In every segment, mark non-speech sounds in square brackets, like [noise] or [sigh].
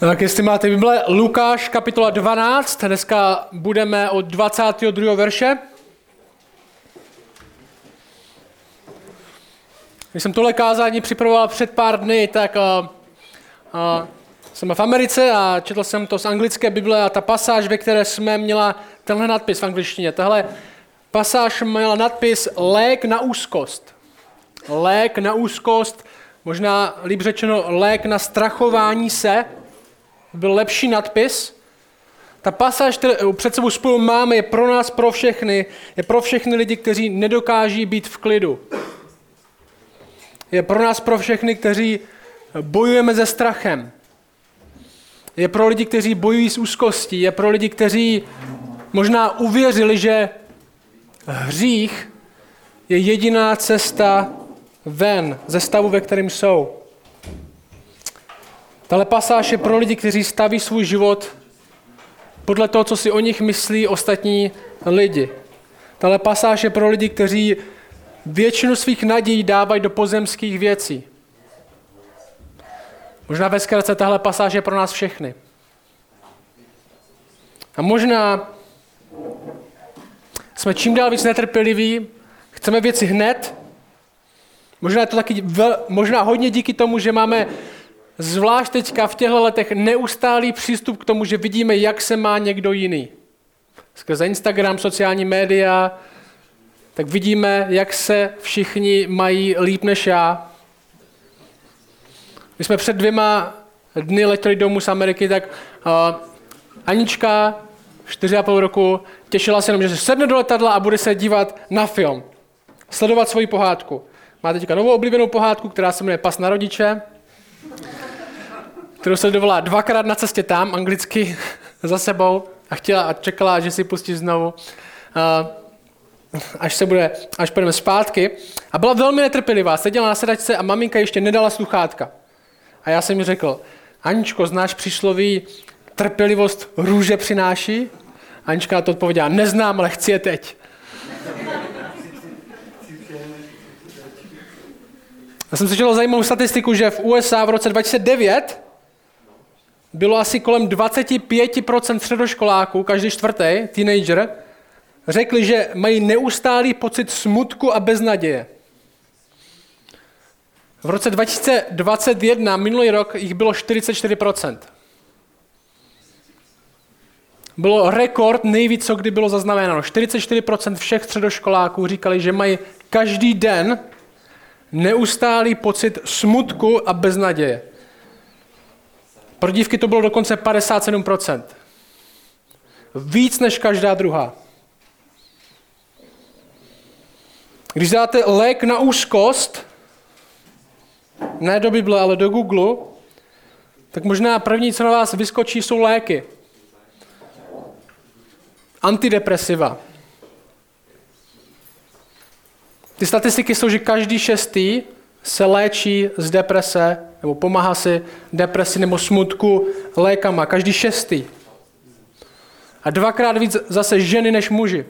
Tak jestli máte Bible, Lukáš kapitola 12, dneska budeme od 22. verše. Když jsem tohle kázání připravoval před pár dny, tak uh, uh, jsem v Americe a četl jsem to z anglické Bible a ta pasáž, ve které jsme měla tenhle nadpis v angličtině. Tahle pasáž měla nadpis Lék na úzkost. Lék na úzkost, možná líp řečeno lék na strachování se, byl lepší nadpis. Ta pasáž, kterou před sebou spolu máme, je pro nás, pro všechny, je pro všechny lidi, kteří nedokáží být v klidu. Je pro nás, pro všechny, kteří bojujeme se strachem. Je pro lidi, kteří bojují s úzkostí. Je pro lidi, kteří možná uvěřili, že hřích je jediná cesta ven ze stavu, ve kterém jsou. Tahle pasáž je pro lidi, kteří staví svůj život podle toho, co si o nich myslí ostatní lidi. Tahle pasáž je pro lidi, kteří většinu svých nadějí dávají do pozemských věcí. Možná ve zkratce tahle pasáž je pro nás všechny. A možná jsme čím dál víc netrpěliví, chceme věci hned. Možná je to taky vel, možná hodně díky tomu, že máme zvlášť teďka v těchto letech neustálý přístup k tomu, že vidíme, jak se má někdo jiný. Skrze Instagram, sociální média, tak vidíme, jak se všichni mají líp než já. My jsme před dvěma dny letěli domů z Ameriky, tak uh, Anička, čtyři a půl roku, těšila se jenom, že se sedne do letadla a bude se dívat na film. Sledovat svoji pohádku. Má teďka novou oblíbenou pohádku, která se jmenuje Pas na rodiče kterou sledovala dvakrát na cestě tam, anglicky [laughs] za sebou a chtěla a čekala, že si pustí znovu, až se bude, až půjdeme zpátky. A byla velmi netrpělivá, seděla na sedačce a maminka ještě nedala sluchátka. A já jsem mi řekl, Aničko, znáš přísloví, trpělivost růže přináší? Anička to odpověděla, neznám, ale chci je teď. Já jsem slyšel zajímavou statistiku, že v USA v roce 2009 bylo asi kolem 25% středoškoláků, každý čtvrtý, teenager, řekli, že mají neustálý pocit smutku a beznaděje. V roce 2021, minulý rok, jich bylo 44%. Bylo rekord nejvíc, co kdy bylo zaznamenáno. 44% všech středoškoláků říkali, že mají každý den neustálý pocit smutku a beznaděje. Pro dívky to bylo dokonce 57%. Víc než každá druhá. Když dáte lék na úzkost, ne do Bible, ale do Google, tak možná první, co na vás vyskočí, jsou léky. Antidepresiva. Ty statistiky jsou, že každý šestý se léčí z deprese nebo pomáhá si depresi nebo smutku lékama, každý šestý. A dvakrát víc zase ženy než muži.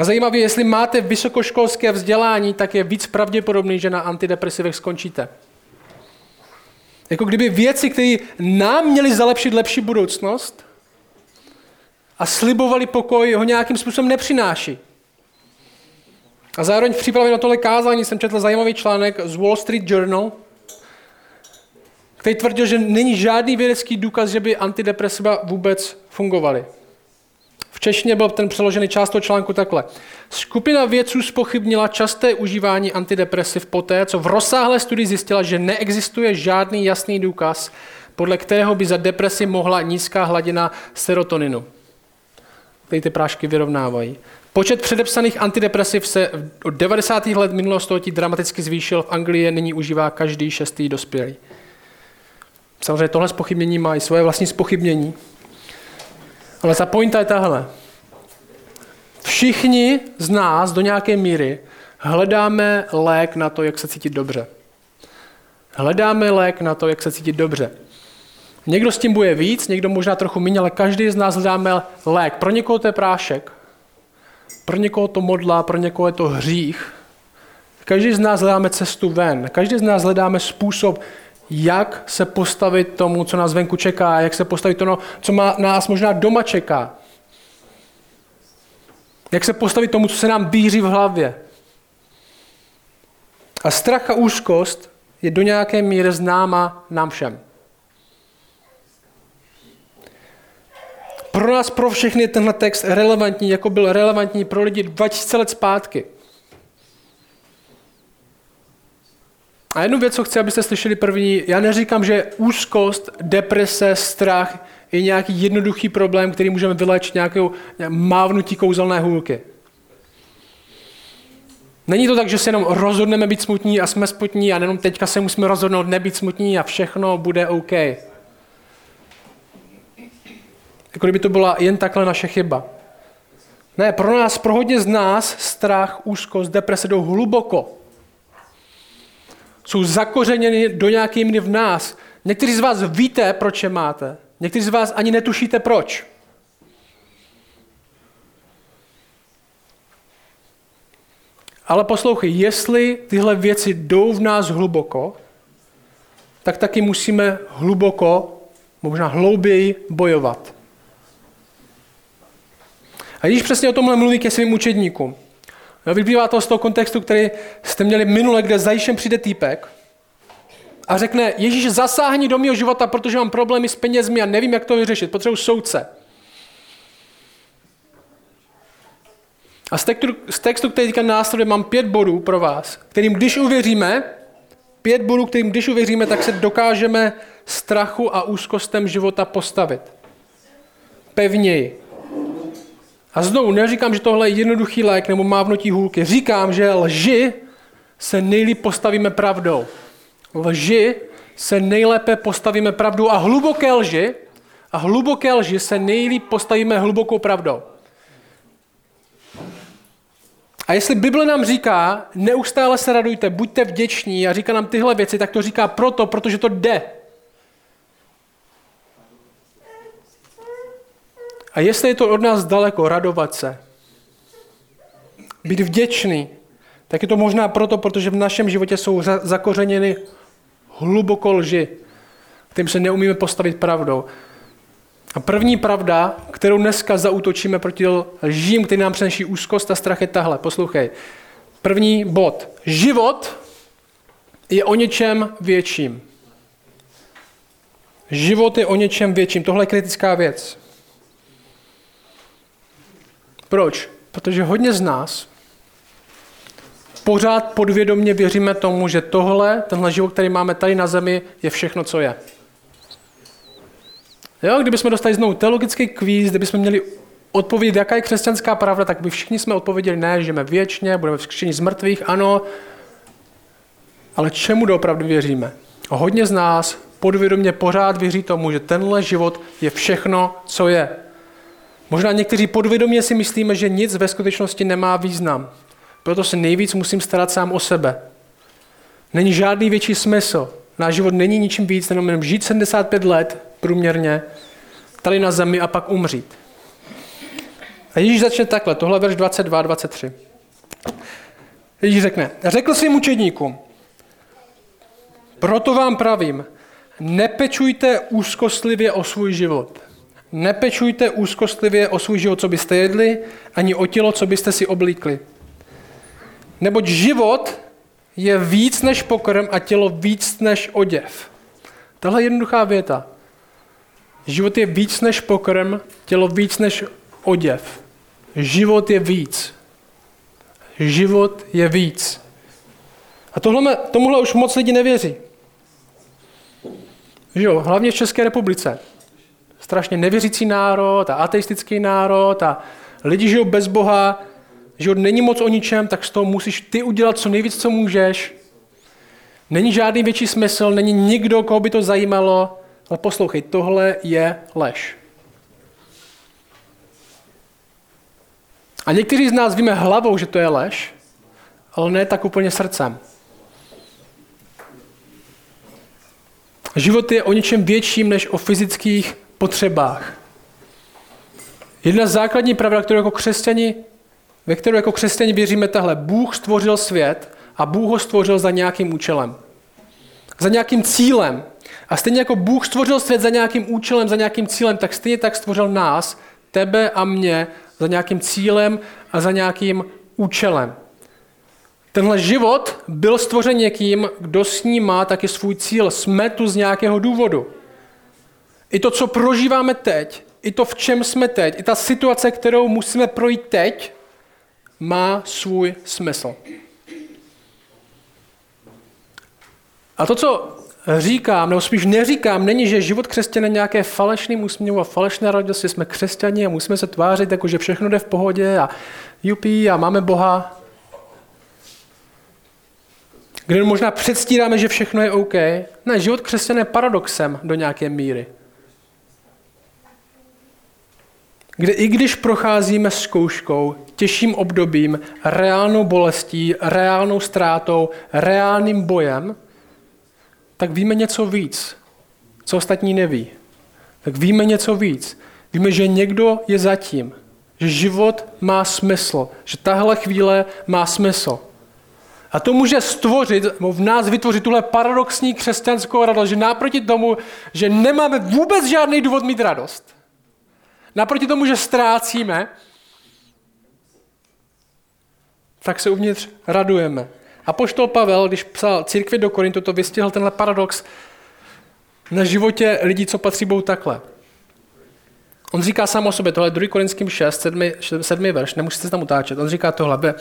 A zajímavé, jestli máte vysokoškolské vzdělání, tak je víc pravděpodobný, že na antidepresivech skončíte. Jako kdyby věci, které nám měly zalepšit lepší budoucnost a slibovali pokoj, ho nějakým způsobem nepřináší. A zároveň v přípravě na tohle kázání jsem četl zajímavý článek z Wall Street Journal, který tvrdil, že není žádný vědecký důkaz, že by antidepresiva vůbec fungovaly. V češtině byl ten přeložený část toho článku takhle. Skupina vědců spochybnila časté užívání antidepresiv poté, co v rozsáhlé studii zjistila, že neexistuje žádný jasný důkaz, podle kterého by za depresi mohla nízká hladina serotoninu, který ty prášky vyrovnávají. Počet předepsaných antidepresiv se od 90. let minulého století dramaticky zvýšil. V Anglii nyní užívá každý šestý dospělý. Samozřejmě tohle spochybnění má i svoje vlastní spochybnění. Ale ta pointa je tahle. Všichni z nás do nějaké míry hledáme lék na to, jak se cítit dobře. Hledáme lék na to, jak se cítit dobře. Někdo s tím bude víc, někdo možná trochu méně, ale každý z nás hledáme lék. Pro někoho to je prášek, pro někoho to modla, pro někoho je to hřích. Každý z nás hledáme cestu ven. Každý z nás hledáme způsob, jak se postavit tomu, co nás venku čeká, jak se postavit tomu, co má, nás možná doma čeká. Jak se postavit tomu, co se nám bíří v hlavě. A strach a úzkost je do nějaké míry známa nám všem. Pro nás, pro všechny je tenhle text relevantní, jako byl relevantní pro lidi 2000 let zpátky. A jednu věc, co chci, abyste slyšeli první, já neříkám, že úzkost, deprese, strach je nějaký jednoduchý problém, který můžeme vyléčit nějakou mávnutí kouzelné hůlky. Není to tak, že se jenom rozhodneme být smutní a jsme smutní a jenom teďka se musíme rozhodnout nebýt smutní a všechno bude OK. Jako kdyby to byla jen takhle naše chyba. Ne, pro nás, pro hodně z nás strach, úzkost, deprese jdou hluboko. Jsou zakořeněny do nějaké míry v nás. Někteří z vás víte, proč je máte. Někteří z vás ani netušíte proč. Ale poslouchej, jestli tyhle věci jdou v nás hluboko, tak taky musíme hluboko, možná hlouběji bojovat. A když přesně o tomhle mluví ke svým učedníkům, jo, vyplývá to z toho kontextu, který jste měli minule, kde za Ježíšem přijde týpek a řekne, Ježíš zasáhni do mého života, protože mám problémy s penězmi a nevím, jak to vyřešit, potřebuji soudce. A z textu, z textu, který teďka následuje, mám pět bodů pro vás, kterým když uvěříme, pět bodů, kterým když uvěříme, tak se dokážeme strachu a úzkostem života postavit. Pevněji. A znovu neříkám, že tohle je jednoduchý lék nebo mávnutí hůlky. Říkám, že lži se nejlíp postavíme pravdou. Lži se nejlépe postavíme pravdou a hluboké lži a hluboké lži se nejlíp postavíme hlubokou pravdou. A jestli Bible nám říká, neustále se radujte, buďte vděční a říká nám tyhle věci, tak to říká proto, protože to jde. A jestli je to od nás daleko, radovat se, být vděčný, tak je to možná proto, protože v našem životě jsou zakořeněny hluboko lži, kterým se neumíme postavit pravdou. A první pravda, kterou dneska zautočíme proti lžím, který nám přineší úzkost a strach, je tahle. Poslouchej. První bod. Život je o něčem větším. Život je o něčem větším. Tohle je kritická věc. Proč? Protože hodně z nás pořád podvědomně věříme tomu, že tohle, tenhle život, který máme tady na zemi, je všechno, co je. Jo, kdybychom dostali znovu teologický kvíz, kdybychom měli odpovědět, jaká je křesťanská pravda, tak by všichni jsme odpověděli, ne, žijeme věčně, budeme vzkříšení z mrtvých, ano, ale čemu doopravdy věříme? Hodně z nás podvědomě pořád věří tomu, že tenhle život je všechno, co je. Možná někteří podvědomě si myslíme, že nic ve skutečnosti nemá význam. Proto se nejvíc musím starat sám o sebe. Není žádný větší smysl. Náš život není ničím víc, jenom žít 75 let průměrně tady na zemi a pak umřít. A Ježíš začne takhle, tohle verš 22 23. Ježíš řekne, řekl svým učedníkům, proto vám pravím, nepečujte úzkostlivě o svůj život. Nepečujte úzkostlivě o svůj život, co byste jedli, ani o tělo, co byste si oblíkli. Neboť život je víc než pokrm a tělo víc než oděv. Tahle jednoduchá věta. Život je víc než pokrm, tělo víc než oděv. Život je víc. Život je víc. A tohle, tomuhle už moc lidi nevěří. Jo, hlavně v České republice strašně nevěřící národ a ateistický národ a lidi žijou bez Boha, že není moc o ničem, tak z toho musíš ty udělat co nejvíc, co můžeš. Není žádný větší smysl, není nikdo, koho by to zajímalo, ale poslouchej, tohle je lež. A někteří z nás víme hlavou, že to je lež, ale ne tak úplně srdcem. Život je o něčem větším než o fyzických potřebách. Jedna základní pravda, kterou jako křesťani, ve kterou jako křesťani věříme tahle. Bůh stvořil svět a Bůh ho stvořil za nějakým účelem. za nějakým cílem. A stejně jako Bůh stvořil svět za nějakým účelem, za nějakým cílem, tak stejně tak stvořil nás, tebe a mě, za nějakým cílem a za nějakým účelem. Tenhle život byl stvořen někým, kdo s ním má taky svůj cíl. Jsme tu z nějakého důvodu. I to, co prožíváme teď, i to, v čem jsme teď, i ta situace, kterou musíme projít teď, má svůj smysl. A to, co říkám, nebo spíš neříkám, není, že život křesťana je nějaké falešný úsměv a falešné radosti. Jsme křesťani a musíme se tvářit, jako že všechno jde v pohodě a jupí a máme Boha. Kde možná předstíráme, že všechno je OK. Ne, život křesťana je paradoxem do nějaké míry. Kde i když procházíme zkouškou, těžším obdobím, reálnou bolestí, reálnou ztrátou, reálným bojem, tak víme něco víc, co ostatní neví. Tak víme něco víc. Víme, že někdo je zatím, že život má smysl, že tahle chvíle má smysl. A to může stvořit, v nás vytvořit tuhle paradoxní křesťanskou radost, že naproti tomu, že nemáme vůbec žádný důvod mít radost. Naproti tomu, že ztrácíme, tak se uvnitř radujeme. A poštol Pavel, když psal církvi do Korintu, to vystihl tenhle paradox na životě lidí, co patří Bohu takhle. On říká sám o sobě, tohle je 2. Korinským 6, 7, 7 verš, nemusíte se tam utáčet. On říká tohle,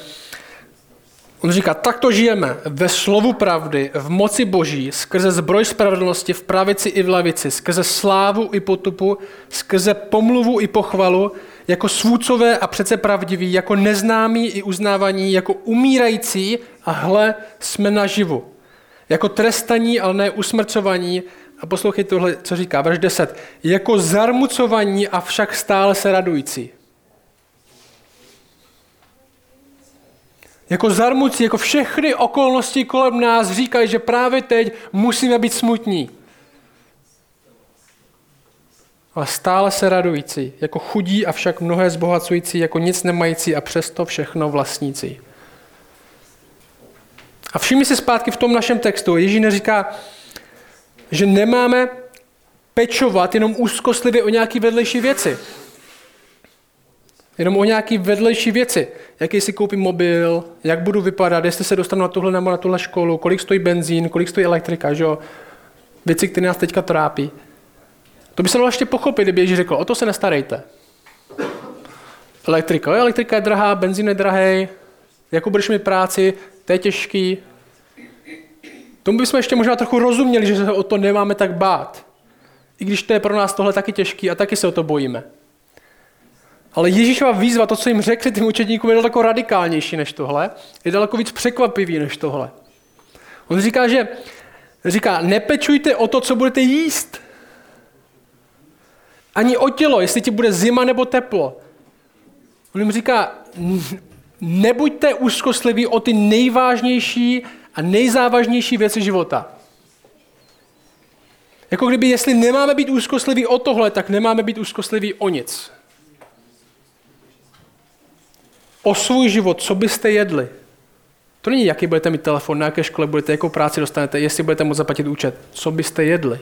On říká, takto žijeme ve slovu pravdy, v moci boží, skrze zbroj spravedlnosti, v pravici i v lavici, skrze slávu i potupu, skrze pomluvu i pochvalu, jako svůcové a přece pravdiví, jako neznámí i uznávaní, jako umírající a hle, jsme naživu. Jako trestaní, ale ne usmrcovaní. A poslouchejte tohle, co říká, verš 10. Jako zarmucovaní a však stále se radující. Jako zarmucí, jako všechny okolnosti kolem nás říkají, že právě teď musíme být smutní ale stále se radující, jako chudí a však mnohé zbohacující, jako nic nemající a přesto všechno vlastnící. A všimni si zpátky v tom našem textu, Ježíš neříká, že nemáme pečovat jenom úzkostlivě o nějaké vedlejší věci. Jenom o nějaké vedlejší věci. Jaký si koupím mobil, jak budu vypadat, jestli se dostanu na tuhle nebo na tuhle školu, kolik stojí benzín, kolik stojí elektrika, že jo? Věci, které nás teďka trápí. To by se dalo ještě pochopit, kdyby Ježíš řekl, o to se nestarejte. Elektrika, elektrika je drahá, benzín je drahý, jako budeš mít práci, to je těžký. Tomu bychom ještě možná trochu rozuměli, že se o to nemáme tak bát. I když to je pro nás tohle taky těžký a taky se o to bojíme. Ale Ježíšova výzva, to, co jim řekli tím učedníkům, je daleko radikálnější než tohle. Je daleko víc překvapivý než tohle. On říká, že říká, nepečujte o to, co budete jíst. Ani o tělo, jestli ti bude zima nebo teplo. On jim říká, nebuďte úzkostliví o ty nejvážnější a nejzávažnější věci života. Jako kdyby, jestli nemáme být úzkostliví o tohle, tak nemáme být úzkostliví o nic. O svůj život, co byste jedli. To není, jaký budete mít telefon, na jaké škole budete, jakou práci dostanete, jestli budete moct zaplatit účet. Co byste jedli.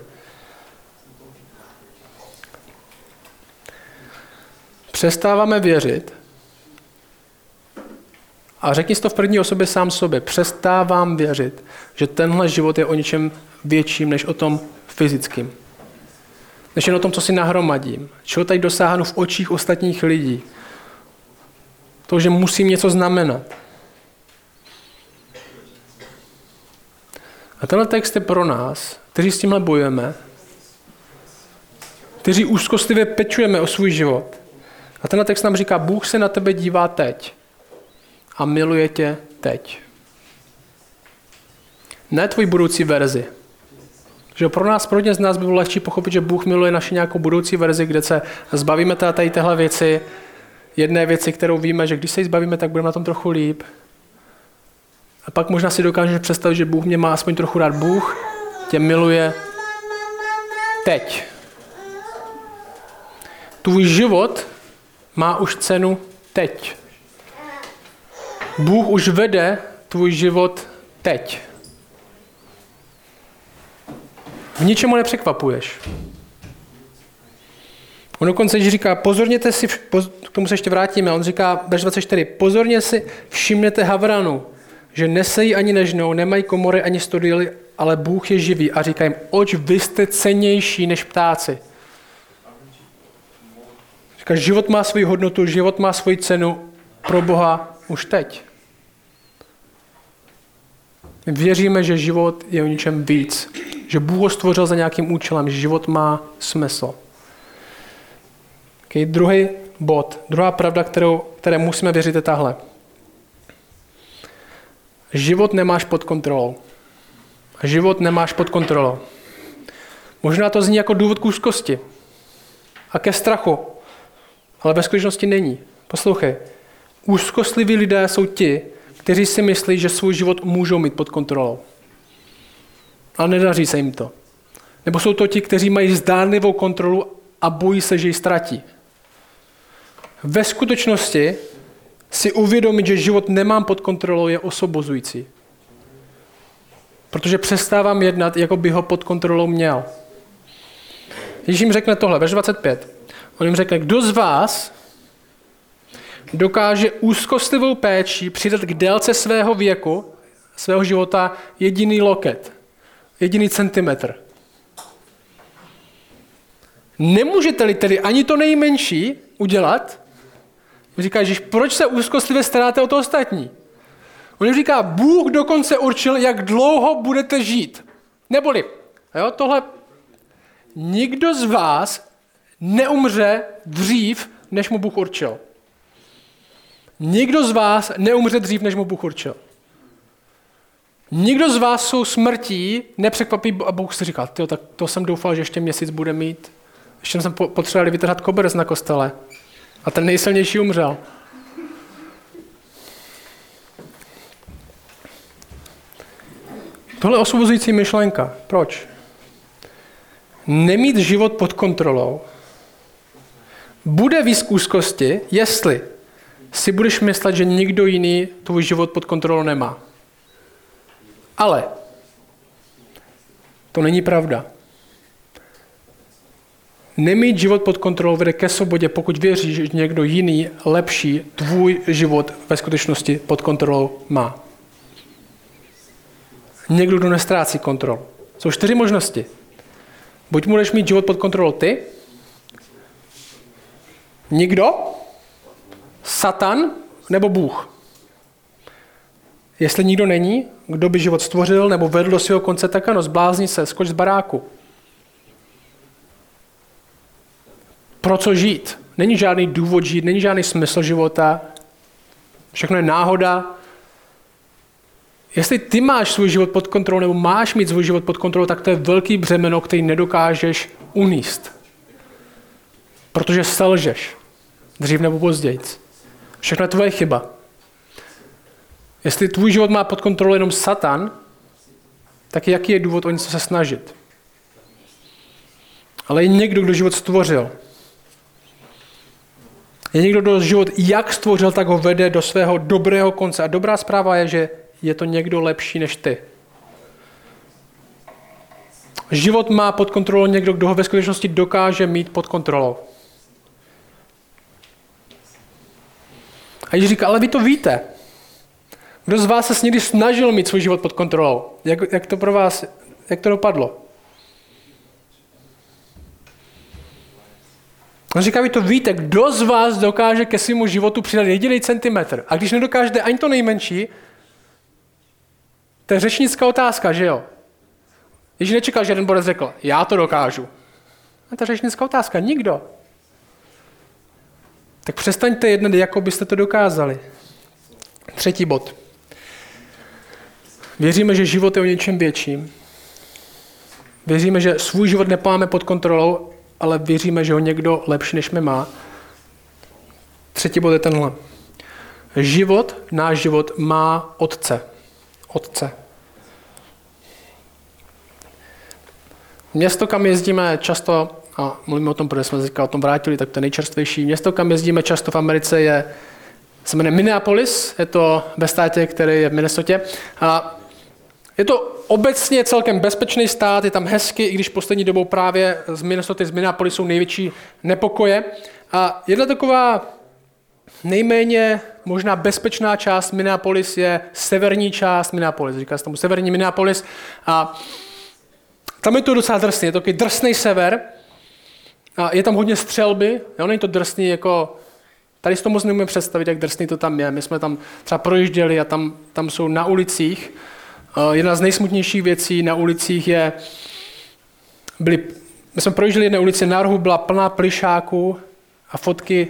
přestáváme věřit a řekni si to v první osobě sám sobě, přestávám věřit, že tenhle život je o něčem větším než o tom fyzickým. Než jen o tom, co si nahromadím. Čeho tady dosáhnu v očích ostatních lidí. To, že musím něco znamenat. A tenhle text je pro nás, kteří s tímhle bojujeme, kteří úzkostlivě pečujeme o svůj život, a tenhle text nám říká, Bůh se na tebe dívá teď a miluje tě teď. Ne tvůj budoucí verzi. Že pro nás, pro z nás by bylo lehčí pochopit, že Bůh miluje naši nějakou budoucí verzi, kde se zbavíme tady téhle věci, jedné věci, kterou víme, že když se jí zbavíme, tak budeme na tom trochu líp. A pak možná si dokážeš představit, že Bůh mě má aspoň trochu rád. Bůh tě miluje teď. Tvůj život má už cenu teď. Bůh už vede tvůj život teď. V ničemu nepřekvapuješ. On dokonce říká, pozorněte si, k tomu se ještě vrátíme, on říká, verš 24, pozorně si všimněte havranu, že nesejí ani nežnou, nemají komory ani studily, ale Bůh je živý a říká jim, oč vy jste cenější než ptáci. Říká, život má svoji hodnotu, život má svoji cenu pro Boha už teď. My věříme, že život je o něčem víc. Že Bůh ho stvořil za nějakým účelem, že život má smysl. Okay, druhý bod, druhá pravda, kterou, které musíme věřit, je tahle. Život nemáš pod kontrolou. Život nemáš pod kontrolou. Možná to zní jako důvod k úzkosti a ke strachu, ale ve skutečnosti není. Poslouchej, úzkostliví lidé jsou ti, kteří si myslí, že svůj život můžou mít pod kontrolou. Ale nedaří se jim to. Nebo jsou to ti, kteří mají zdánlivou kontrolu a bojí se, že ji ztratí. Ve skutečnosti si uvědomit, že život nemám pod kontrolou, je osobozující. Protože přestávám jednat, jako by ho pod kontrolou měl. Ježíš jim řekne tohle, ve 25. On jim řekne, kdo z vás dokáže úzkostlivou péči přidat k délce svého věku, svého života jediný loket, jediný centimetr. Nemůžete-li tedy ani to nejmenší udělat, říká že proč se úzkostlivě staráte o to ostatní? On říká, Bůh dokonce určil, jak dlouho budete žít. Neboli, jo, tohle, nikdo z vás neumře dřív, než mu Bůh určil. Nikdo z vás neumře dřív, než mu Bůh určil. Nikdo z vás jsou smrtí nepřekvapí a Bůh si říká, tak to jsem doufal, že ještě měsíc bude mít. Ještě jsem potřeboval vytrhat koberec na kostele. A ten nejsilnější umřel. Tohle osvobozující myšlenka. Proč? Nemít život pod kontrolou bude víc úzkosti, jestli si budeš myslet, že nikdo jiný tvůj život pod kontrolou nemá. Ale to není pravda. Nemít život pod kontrolou vede ke svobodě, pokud věříš, že někdo jiný, lepší, tvůj život ve skutečnosti pod kontrolou má. Někdo, kdo nestrácí kontrolu. Jsou čtyři možnosti. Buď můžeš mít život pod kontrolou ty, nikdo, Satan nebo Bůh. Jestli nikdo není, kdo by život stvořil nebo vedl do svého konce, tak ano, zblázni se, skoč z baráku. Pro co žít? Není žádný důvod žít, není žádný smysl života. Všechno je náhoda. Jestli ty máš svůj život pod kontrolou, nebo máš mít svůj život pod kontrolou, tak to je velký břemeno, který nedokážeš uníst. Protože selžeš. Dřív nebo později. Všechno je tvoje chyba. Jestli tvůj život má pod kontrolou jenom Satan, tak jaký je důvod o něco se snažit? Ale je někdo, kdo život stvořil. Je někdo, kdo život jak stvořil, tak ho vede do svého dobrého konce. A dobrá zpráva je, že je to někdo lepší než ty. Život má pod kontrolou někdo, kdo ho ve skutečnosti dokáže mít pod kontrolou. A Ježíš říká, ale vy to víte. Kdo z vás se někdy snažil mít svůj život pod kontrolou? Jak, jak to pro vás, jak to dopadlo? On říká, vy to víte, kdo z vás dokáže ke svému životu přidat jediný centimetr. A když nedokážete ani to nejmenší, to je řečnická otázka, že jo? Když nečekal, že jeden borec řekl, já to dokážu. A je řečnická otázka, nikdo. Tak přestaňte jednat, jako byste to dokázali. Třetí bod. Věříme, že život je o něčem větším. Věříme, že svůj život nepáme pod kontrolou, ale věříme, že ho někdo lepší než my má. Třetí bod je tenhle. Život, náš život má otce. Otce. Město, kam jezdíme často, a mluvíme o tom, protože jsme se o tom vrátili, tak to nejčerstvější město, kam jezdíme často v Americe, je, se jmenuje Minneapolis, je to ve státě, který je v Minnesotě. A Je to obecně celkem bezpečný stát, je tam hezky, i když poslední dobou právě z Minnesota, z Minneapolis jsou největší nepokoje. A jedna taková nejméně možná bezpečná část Minneapolis je severní část Minneapolis. Říká se tomu severní Minneapolis. A tam je to docela drsný, je to takový drsný sever. A je tam hodně střelby, jo, není to drsný jako Tady si to moc představit, jak drsný to tam je. My jsme tam třeba projížděli a tam, tam jsou na ulicích. Jedna z nejsmutnějších věcí na ulicích je, byli, my jsme projížděli jedné ulici, na rohu byla plná plišáků a fotky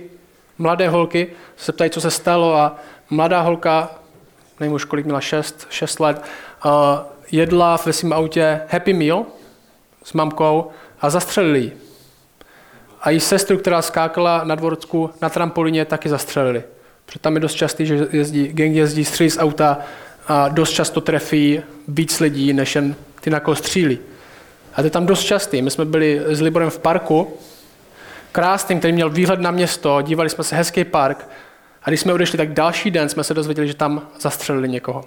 mladé holky, se ptají, co se stalo a mladá holka, nevím už kolik měla, 6, 6 let, jedla ve svém autě Happy Meal s mamkou a zastřelili ji. A její sestru, která skákala na dvorcku na trampolíně, taky zastřelili. Protože tam je dost častý, že jezdí, gang jezdí střílí z auta a dost často trefí víc lidí, než jen ty na koho střílí. A to je tam dost častý. My jsme byli s Liborem v parku, krásným, který měl výhled na město, dívali jsme se hezký park. A když jsme odešli, tak další den jsme se dozvěděli, že tam zastřelili někoho.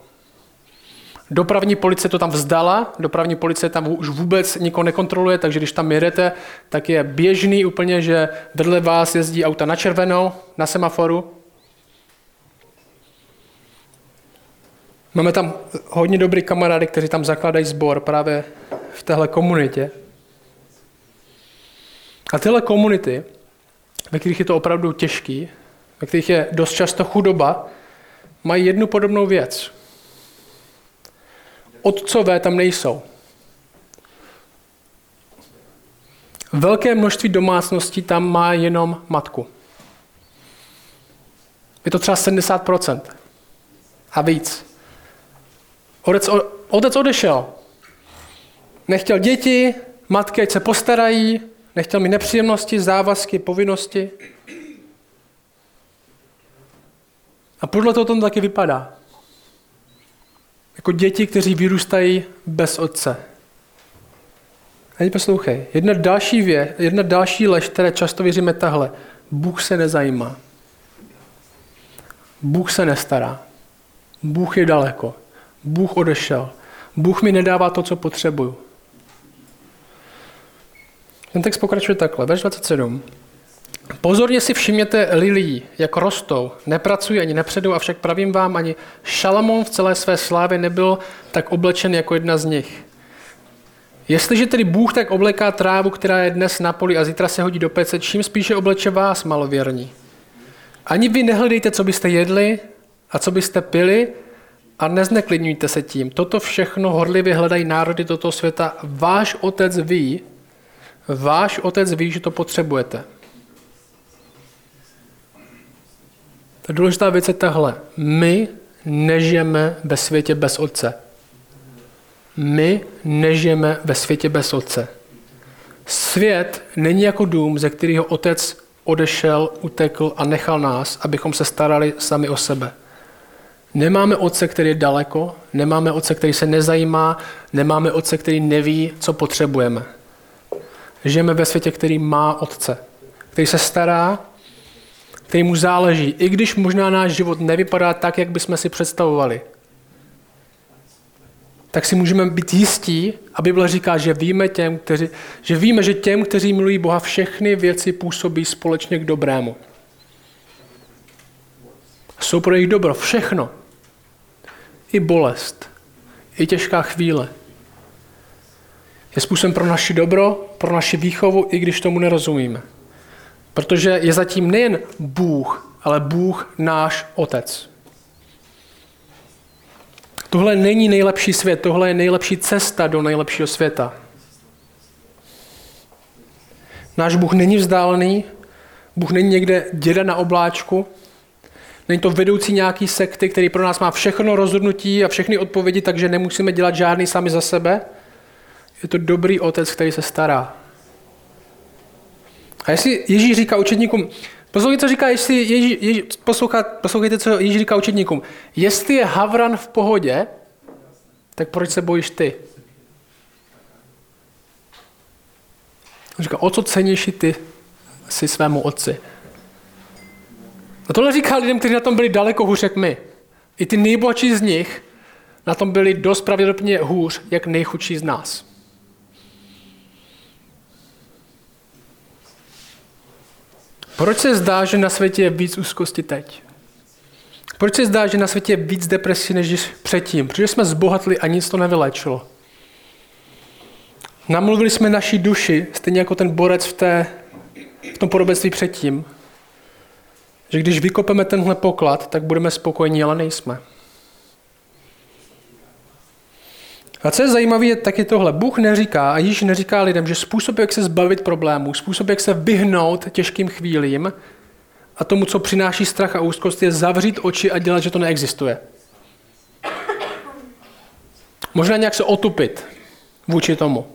Dopravní policie to tam vzdala, dopravní policie tam už vůbec nikoho nekontroluje, takže když tam jedete, tak je běžný úplně, že vedle vás jezdí auta na červenou, na semaforu. Máme tam hodně dobrý kamarády, kteří tam zakládají sbor právě v téhle komunitě. A tyhle komunity, ve kterých je to opravdu těžký, ve kterých je dost často chudoba, mají jednu podobnou věc. Otcové tam nejsou. Velké množství domácností tam má jenom matku. Je to třeba 70% a víc. Otec, otec odešel. Nechtěl děti, matky, ať se postarají, Nechtěl mi nepříjemnosti, závazky, povinnosti. A podle toho to taky vypadá. Jako děti, kteří vyrůstají bez otce. A poslouchej, jedna další, vě, jedna další lež, které často věříme tahle. Bůh se nezajímá. Bůh se nestará. Bůh je daleko. Bůh odešel. Bůh mi nedává to, co potřebuju. Ten text pokračuje takhle, verš 27. Pozorně si všimněte lilí, jak rostou, nepracují ani nepředou, avšak pravím vám, ani Šalamón v celé své slávě nebyl tak oblečen jako jedna z nich. Jestliže tedy Bůh tak obleká trávu, která je dnes na poli a zítra se hodí do pece, čím spíše obleče vás, malověrní. Ani vy nehledejte, co byste jedli a co byste pili a nezneklidňujte se tím. Toto všechno horlivě hledají národy toto světa. Váš otec ví, Váš otec ví, že to potřebujete. Ta důležitá věc je tahle. My nežijeme ve světě bez otce. My nežijeme ve světě bez otce. Svět není jako dům, ze kterého otec odešel, utekl a nechal nás, abychom se starali sami o sebe. Nemáme otce, který je daleko, nemáme otce, který se nezajímá, nemáme otce, který neví, co potřebujeme. Žijeme ve světě, který má otce, který se stará, který mu záleží, i když možná náš život nevypadá tak, jak bychom si představovali. Tak si můžeme být jistí, a Bible říká, že víme, těm, kteří, že víme, že těm, kteří milují Boha, všechny věci působí společně k dobrému. Jsou pro jejich dobro všechno. I bolest, i těžká chvíle, je způsobem pro naši dobro, pro naši výchovu, i když tomu nerozumíme. Protože je zatím nejen Bůh, ale Bůh náš Otec. Tohle není nejlepší svět, tohle je nejlepší cesta do nejlepšího světa. Náš Bůh není vzdálený, Bůh není někde děda na obláčku, není to vedoucí nějaký sekty, který pro nás má všechno rozhodnutí a všechny odpovědi, takže nemusíme dělat žádný sami za sebe. Je to dobrý otec, který se stará. A jestli Ježíš říká učedníkům, poslouchejte, co říká, jestli Ježí, Ježí, poslouchejte, co Ježíš říká učedníkům. Jestli je Havran v pohodě, tak proč se bojíš ty? On říká, o co cenější ty si svému otci. A tohle říká lidem, kteří na tom byli daleko hůř jak my. I ty nejbohatší z nich na tom byli dost pravděpodobně hůř, jak nejchudší z nás. Proč se zdá, že na světě je víc úzkosti teď? Proč se zdá, že na světě je víc depresí než předtím? Protože jsme zbohatli a nic to nevylečilo. Namluvili jsme naší duši, stejně jako ten borec v, té, v tom podobenství předtím, že když vykopeme tenhle poklad, tak budeme spokojení, ale nejsme. A co je zajímavé, je taky tohle. Bůh neříká a již neříká lidem, že způsob, jak se zbavit problémů, způsob, jak se vyhnout těžkým chvílím a tomu, co přináší strach a úzkost, je zavřít oči a dělat, že to neexistuje. Možná nějak se otupit vůči tomu.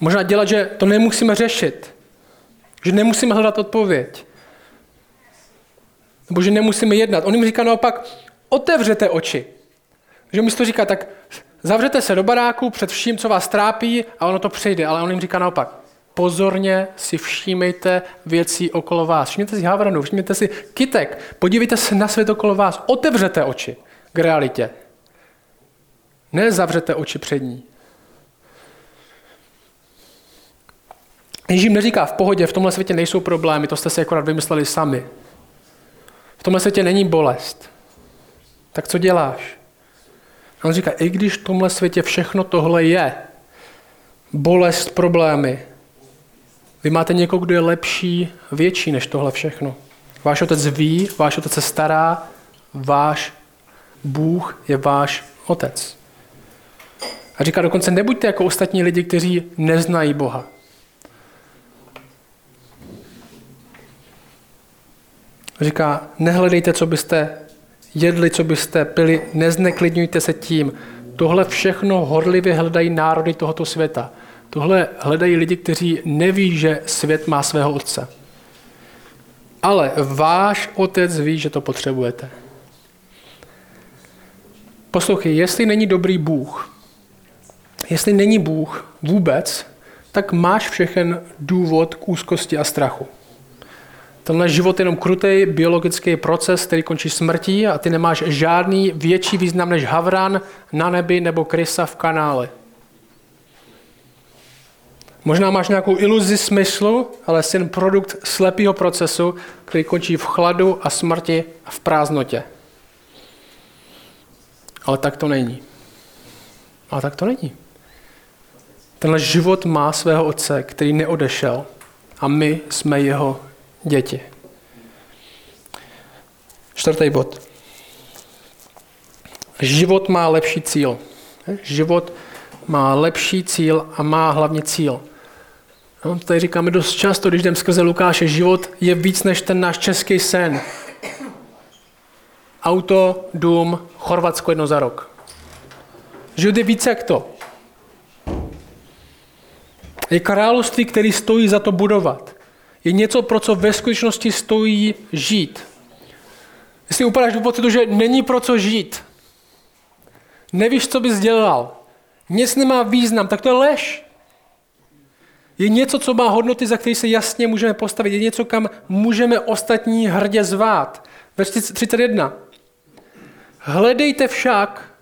Možná dělat, že to nemusíme řešit. Že nemusíme hledat odpověď. Nebo že nemusíme jednat. On jim říká naopak, otevřete oči. Že místo říká, tak zavřete se do baráku před vším, co vás trápí a ono to přejde. Ale on jim říká naopak, pozorně si všímejte věcí okolo vás. Všimněte si havranu, všimněte si kytek, podívejte se na svět okolo vás, otevřete oči k realitě. Nezavřete oči před ní. Ježíš jim neříká, v pohodě, v tomhle světě nejsou problémy, to jste si akorát vymysleli sami. V tomhle světě není bolest. Tak co děláš? A on říká, i když v tomhle světě všechno tohle je, bolest, problémy, vy máte někoho, kdo je lepší, větší než tohle všechno. Váš otec ví, váš otec se stará, váš Bůh je váš otec. A říká dokonce, nebuďte jako ostatní lidi, kteří neznají Boha. Říká, nehledejte, co byste jedli, co byste pili, nezneklidňujte se tím. Tohle všechno horlivě hledají národy tohoto světa. Tohle hledají lidi, kteří neví, že svět má svého otce. Ale váš otec ví, že to potřebujete. Poslouchej, jestli není dobrý Bůh, jestli není Bůh vůbec, tak máš všechen důvod k úzkosti a strachu. Tenhle život je jenom krutý biologický proces, který končí smrtí a ty nemáš žádný větší význam než havran na nebi nebo krysa v kanále. Možná máš nějakou iluzi smyslu, ale jsi jen produkt slepého procesu, který končí v chladu a smrti a v prázdnotě. Ale tak to není. Ale tak to není. Tenhle život má svého otce, který neodešel a my jsme jeho děti. Čtvrtý bod. Život má lepší cíl. Život má lepší cíl a má hlavně cíl. No, tady říkáme dost často, když jdem skrze Lukáše, život je víc než ten náš český sen. Auto, dům, Chorvatsko jedno za rok. Život je více jak to. Je království, který stojí za to budovat. Je něco, pro co ve skutečnosti stojí žít. Jestli upadáš do pocitu, že není pro co žít, nevíš, co bys dělal, nic nemá význam, tak to je lež. Je něco, co má hodnoty, za které se jasně můžeme postavit. Je něco, kam můžeme ostatní hrdě zvát. Verš 31. Hledejte však,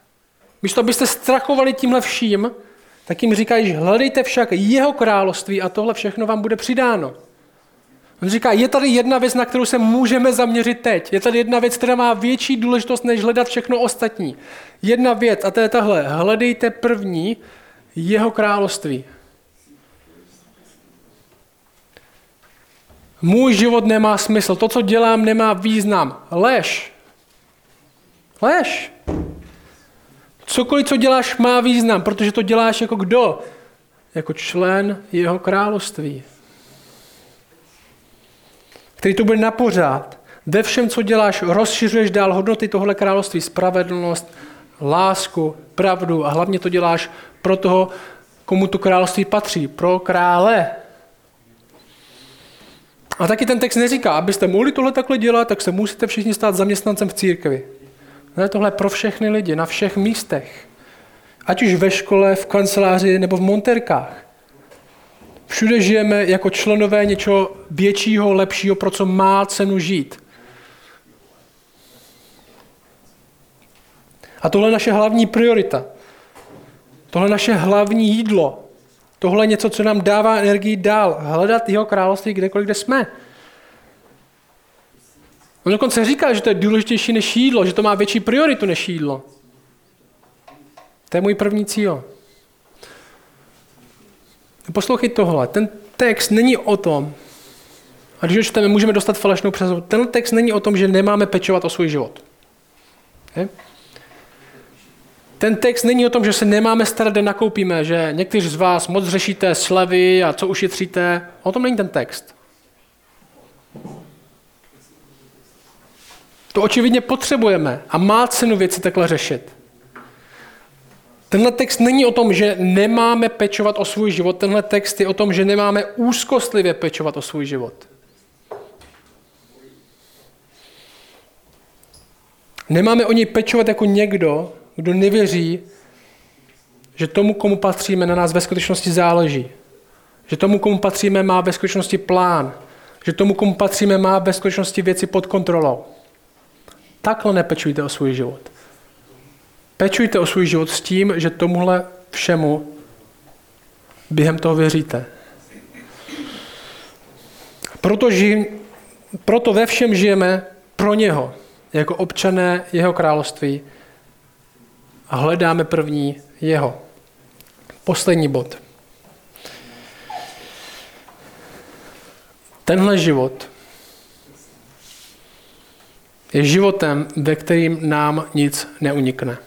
místo abyste strachovali tímhle vším, tak jim říkají, hledejte však jeho království a tohle všechno vám bude přidáno. On říká, je tady jedna věc, na kterou se můžeme zaměřit teď. Je tady jedna věc, která má větší důležitost, než hledat všechno ostatní. Jedna věc, a to je tahle. Hledejte první jeho království. Můj život nemá smysl. To, co dělám, nemá význam. Lež. Lež. Cokoliv, co děláš, má význam, protože to děláš jako kdo? Jako člen jeho království který to bude na pořád. Ve všem, co děláš, rozšiřuješ dál hodnoty tohle království, spravedlnost, lásku, pravdu a hlavně to děláš pro toho, komu to království patří, pro krále. A taky ten text neříká, abyste mohli tohle takhle dělat, tak se musíte všichni stát zaměstnancem v církvi. Ne, tohle pro všechny lidi, na všech místech. Ať už ve škole, v kanceláři nebo v monterkách. Všude žijeme jako členové něčeho většího, lepšího, pro co má cenu žít. A tohle je naše hlavní priorita. Tohle je naše hlavní jídlo. Tohle je něco, co nám dává energii dál. Hledat jeho království kdekoliv, kde jsme. On dokonce říká, že to je důležitější než jídlo, že to má větší prioritu než jídlo. To je můj první cíl. Poslouchej tohle. Ten text není o tom, a když ho čteme, můžeme dostat falešnou představu. Ten text není o tom, že nemáme pečovat o svůj život. Je? Ten text není o tom, že se nemáme starat, kde nakoupíme, že někteří z vás moc řešíte slevy a co ušetříte. O tom není ten text. To očividně potřebujeme a má cenu věci takhle řešit. Tenhle text není o tom, že nemáme pečovat o svůj život, tenhle text je o tom, že nemáme úzkostlivě pečovat o svůj život. Nemáme o něj pečovat jako někdo, kdo nevěří, že tomu, komu patříme, na nás ve skutečnosti záleží. Že tomu, komu patříme, má ve skutečnosti plán. Že tomu, komu patříme, má ve skutečnosti věci pod kontrolou. Takhle nepečujte o svůj život. Pečujte o svůj život s tím, že tomuhle všemu během toho věříte. Proto, ži, proto ve všem žijeme pro něho, jako občané jeho království a hledáme první jeho. Poslední bod. Tenhle život je životem, ve kterým nám nic neunikne.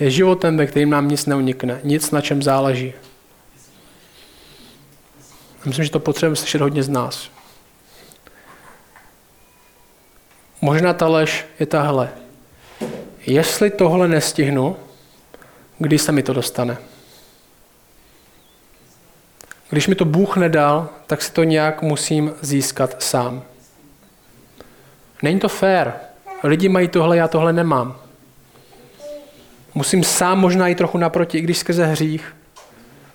Je životem, ve kterým nám nic neunikne, nic, na čem záleží. Myslím, že to potřebujeme slyšet hodně z nás. Možná ta lež je tahle. Jestli tohle nestihnu, kdy se mi to dostane? Když mi to Bůh nedal, tak si to nějak musím získat sám. Není to fér. Lidi mají tohle, já tohle nemám. Musím sám možná jít trochu naproti, i když skrze hřích.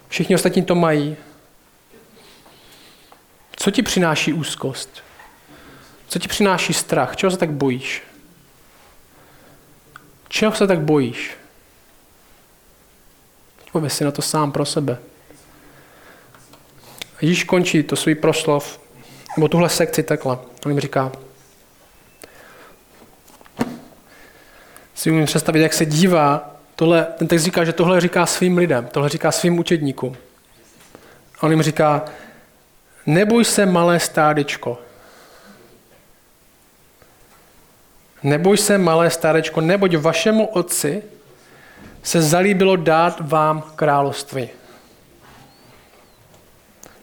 Všichni ostatní to mají. Co ti přináší úzkost? Co ti přináší strach? Čeho se tak bojíš? Čeho se tak bojíš? Pověz si na to sám pro sebe. Ježíš končí to svůj proslov, nebo tuhle sekci takhle. On jim říká, si umím představit, jak se dívá, tohle, ten text říká, že tohle říká svým lidem, tohle říká svým učedníkům. A on jim říká, neboj se malé stádečko. Neboj se malé stádečko, neboť vašemu otci se zalíbilo dát vám království.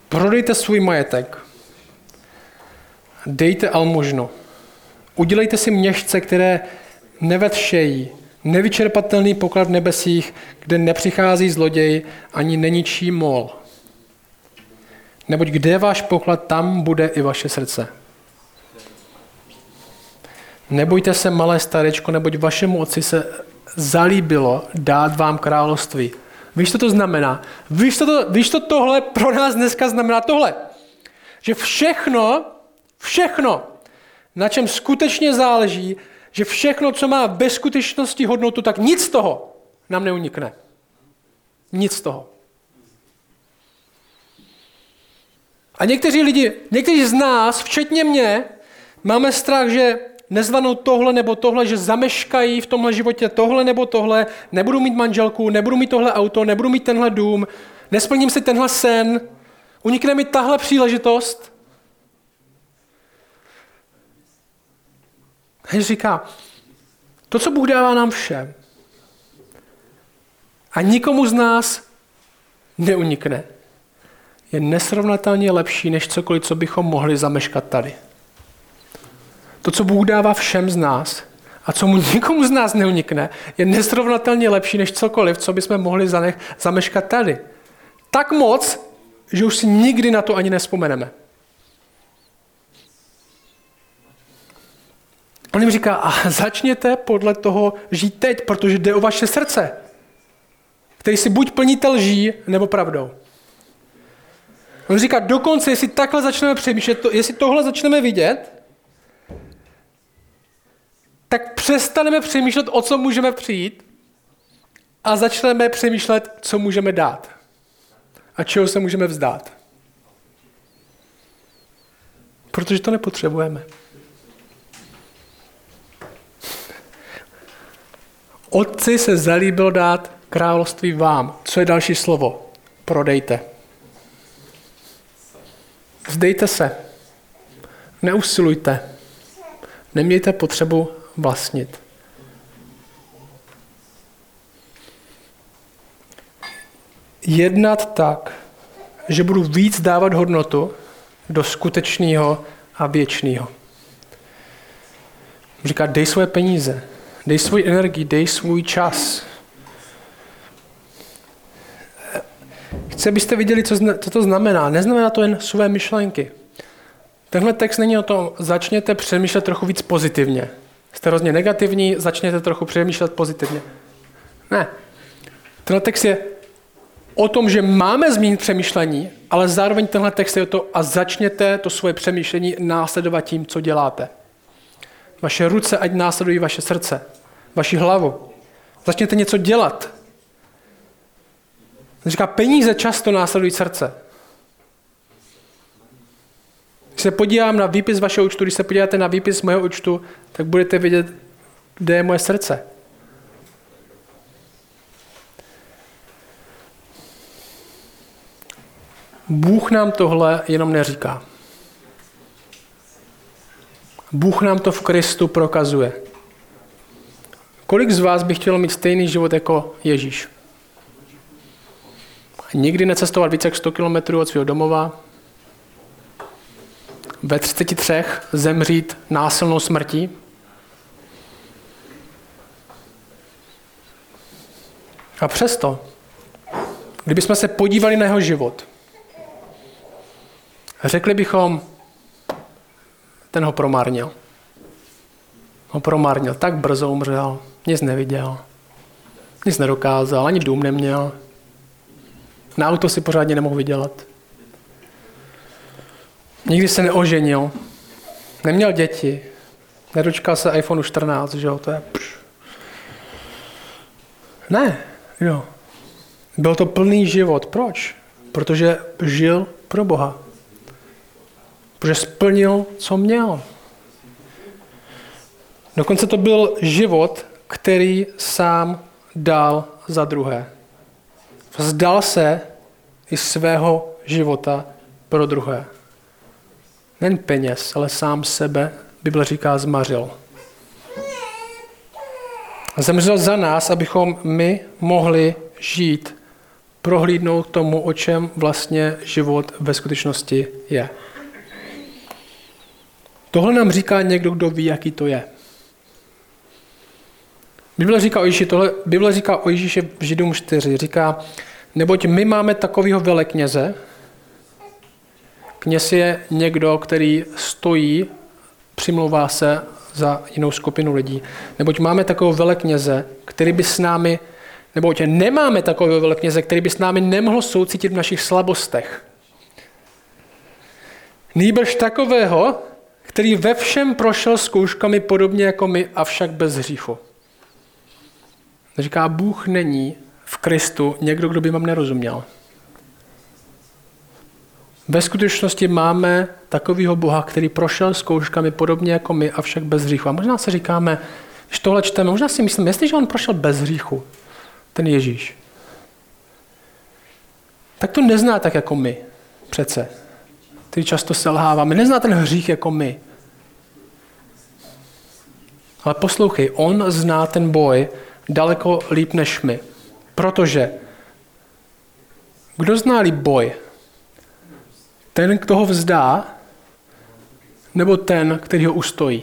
Prodejte svůj majetek. Dejte almužnu. Udělejte si měšce, které nevetšejí, nevyčerpatelný poklad v nebesích, kde nepřichází zloděj ani neničí mol. Neboť kde je váš poklad, tam bude i vaše srdce. Nebojte se, malé starečko, neboť vašemu otci se zalíbilo dát vám království. Víš, co to znamená? Víš, co to, víš, co tohle pro nás dneska znamená? Tohle. Že všechno, všechno, na čem skutečně záleží, že všechno, co má ve skutečnosti hodnotu, tak nic z toho nám neunikne. Nic z toho. A někteří lidi, někteří z nás, včetně mě, máme strach, že nezvanou tohle nebo tohle, že zameškají v tomhle životě tohle nebo tohle, nebudu mít manželku, nebudu mít tohle auto, nebudu mít tenhle dům, nesplním si tenhle sen, unikne mi tahle příležitost. A říká, to, co Bůh dává nám všem, a nikomu z nás neunikne, je nesrovnatelně lepší než cokoliv, co bychom mohli zameškat tady. To, co Bůh dává všem z nás a co mu [laughs] nikomu z nás neunikne, je nesrovnatelně lepší než cokoliv, co bychom mohli zameškat tady. Tak moc, že už si nikdy na to ani nespomeneme. On jim říká, a začněte podle toho žít teď, protože jde o vaše srdce, který si buď plníte lží, nebo pravdou. On říká, dokonce, jestli takhle začneme přemýšlet, to, jestli tohle začneme vidět, tak přestaneme přemýšlet, o co můžeme přijít a začneme přemýšlet, co můžeme dát a čeho se můžeme vzdát. Protože to nepotřebujeme. Otci se zalíbilo dát království vám. Co je další slovo? Prodejte. Vzdejte se. Neusilujte. Nemějte potřebu vlastnit. Jednat tak, že budu víc dávat hodnotu do skutečného a věčného. Říká, dej svoje peníze, dej svůj energii, dej svůj čas. Chci, abyste viděli, co, co to znamená. Neznamená to jen své myšlenky. Tenhle text není o tom, začněte přemýšlet trochu víc pozitivně. Jste hrozně negativní, začněte trochu přemýšlet pozitivně. Ne. Tenhle text je o tom, že máme zmínit přemýšlení, ale zároveň tenhle text je o to a začněte to svoje přemýšlení následovat tím, co děláte. Vaše ruce ať následují vaše srdce, vaši hlavu. Začněte něco dělat. Říká, peníze často následují srdce. Když se podívám na výpis vašeho účtu, když se podíváte na výpis mého účtu, tak budete vidět, kde je moje srdce. Bůh nám tohle jenom neříká. Bůh nám to v Kristu prokazuje. Kolik z vás by chtělo mít stejný život jako Ježíš? Nikdy necestovat více jak 100 km od svého domova, ve 33 zemřít násilnou smrtí, A přesto, kdybychom se podívali na jeho život, řekli bychom, ten ho promarnil. Ho promarnil, tak brzo umřel, nic neviděl, nic nedokázal, ani dům neměl. Na auto si pořádně nemohl vydělat. Nikdy se neoženil, neměl děti, nedočkal se iPhone 14, že jo, to je pš. Ne, jo. Byl to plný život. Proč? Protože žil pro Boha. Protože splnil, co měl. Dokonce to byl život, který sám dal za druhé. Vzdal se i svého života pro druhé. Nen peněz, ale sám sebe, Bible říká, zmařil. Zemřel za nás, abychom my mohli žít, prohlídnout tomu, o čem vlastně život ve skutečnosti je. Tohle nám říká někdo, kdo ví, jaký to je. Bible říká o Ježíši, tohle, Bible říká o Ježíši v Židům 4. Říká, neboť my máme takového velekněze, kněz je někdo, který stojí, přimlouvá se za jinou skupinu lidí. Neboť máme takového velekněze, který by s námi, neboť nemáme takového velekněze, který by s námi nemohl soucítit v našich slabostech. Nýbrž takového, který ve všem prošel zkouškami podobně jako my, avšak bez hříchu. Říká, Bůh není v Kristu někdo, kdo by vám nerozuměl. Ve skutečnosti máme takového Boha, který prošel zkouškami podobně jako my, avšak bez hříchu. A možná se říkáme, když tohle čteme, možná si myslíme, jestliže on prošel bez hříchu, ten Ježíš, tak to nezná tak jako my, přece. Který často selháváme. Nezná ten hřích jako my. Ale poslouchej, on zná ten boj daleko líp než my. Protože kdo zná líp boj? Ten, kdo ho vzdá, nebo ten, který ho ustojí?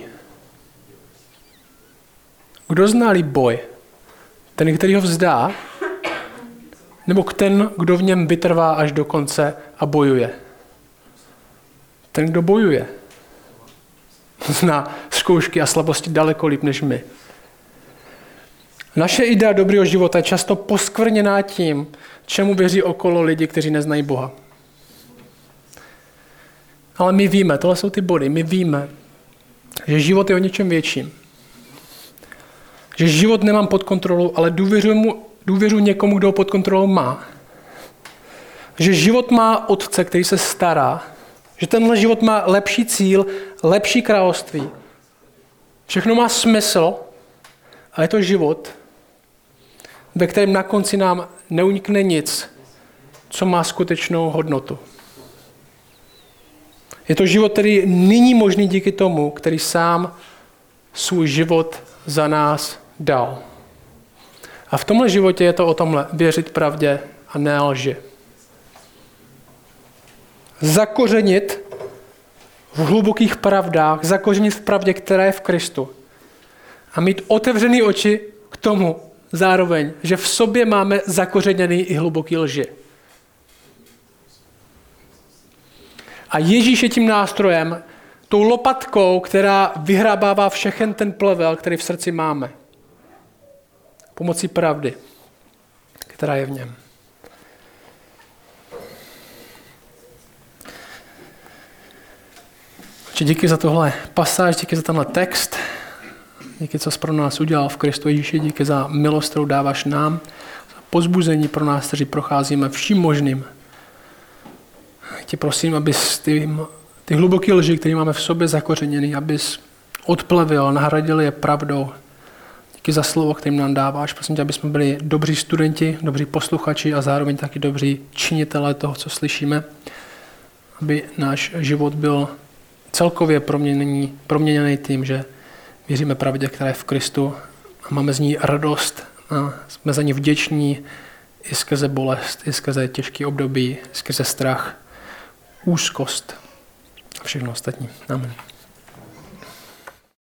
Kdo ználí boj? Ten, který ho vzdá, nebo ten, kdo v něm vytrvá až do konce a bojuje? Ten, kdo bojuje, zná zkoušky a slabosti daleko líp než my. Naše idea dobrého života je často poskvrněná tím, čemu věří okolo lidi, kteří neznají Boha. Ale my víme, tohle jsou ty body, my víme, že život je o něčem větším. Že život nemám pod kontrolou, ale důvěřuji, mu, důvěřuji někomu, kdo ho pod kontrolou má. Že život má otce, který se stará. Že tenhle život má lepší cíl, lepší království. Všechno má smysl a je to život, ve kterém na konci nám neunikne nic, co má skutečnou hodnotu. Je to život, který není možný díky tomu, který sám svůj život za nás dal. A v tomhle životě je to o tomhle, věřit pravdě a ne lži. Zakořenit v hlubokých pravdách, zakořenit v pravdě, která je v Kristu. A mít otevřený oči k tomu zároveň, že v sobě máme zakořeněný i hluboký lži. A Ježíš je tím nástrojem, tou lopatkou, která vyhrabává všechen ten plevel, který v srdci máme. Pomocí pravdy, která je v něm. Či díky za tohle pasáž, díky za tenhle text, díky, co jsi pro nás udělal v Kristu Ježíši, díky za milost, kterou dáváš nám, za pozbuzení pro nás, kteří procházíme vším možným. Tě prosím, abys ty, ty hluboké lži, které máme v sobě zakořeněný, abys odplevil, nahradil je pravdou. Díky za slovo, kterým nám dáváš. Prosím tě, aby jsme byli dobří studenti, dobří posluchači a zároveň taky dobří činitelé toho, co slyšíme. Aby náš život byl celkově proměněný, proměněný tím, že věříme pravdě, která je v Kristu a máme z ní radost a jsme za ní vděční i skrze bolest, i skrze těžké období, i skrze strach, úzkost a všechno ostatní. Amen.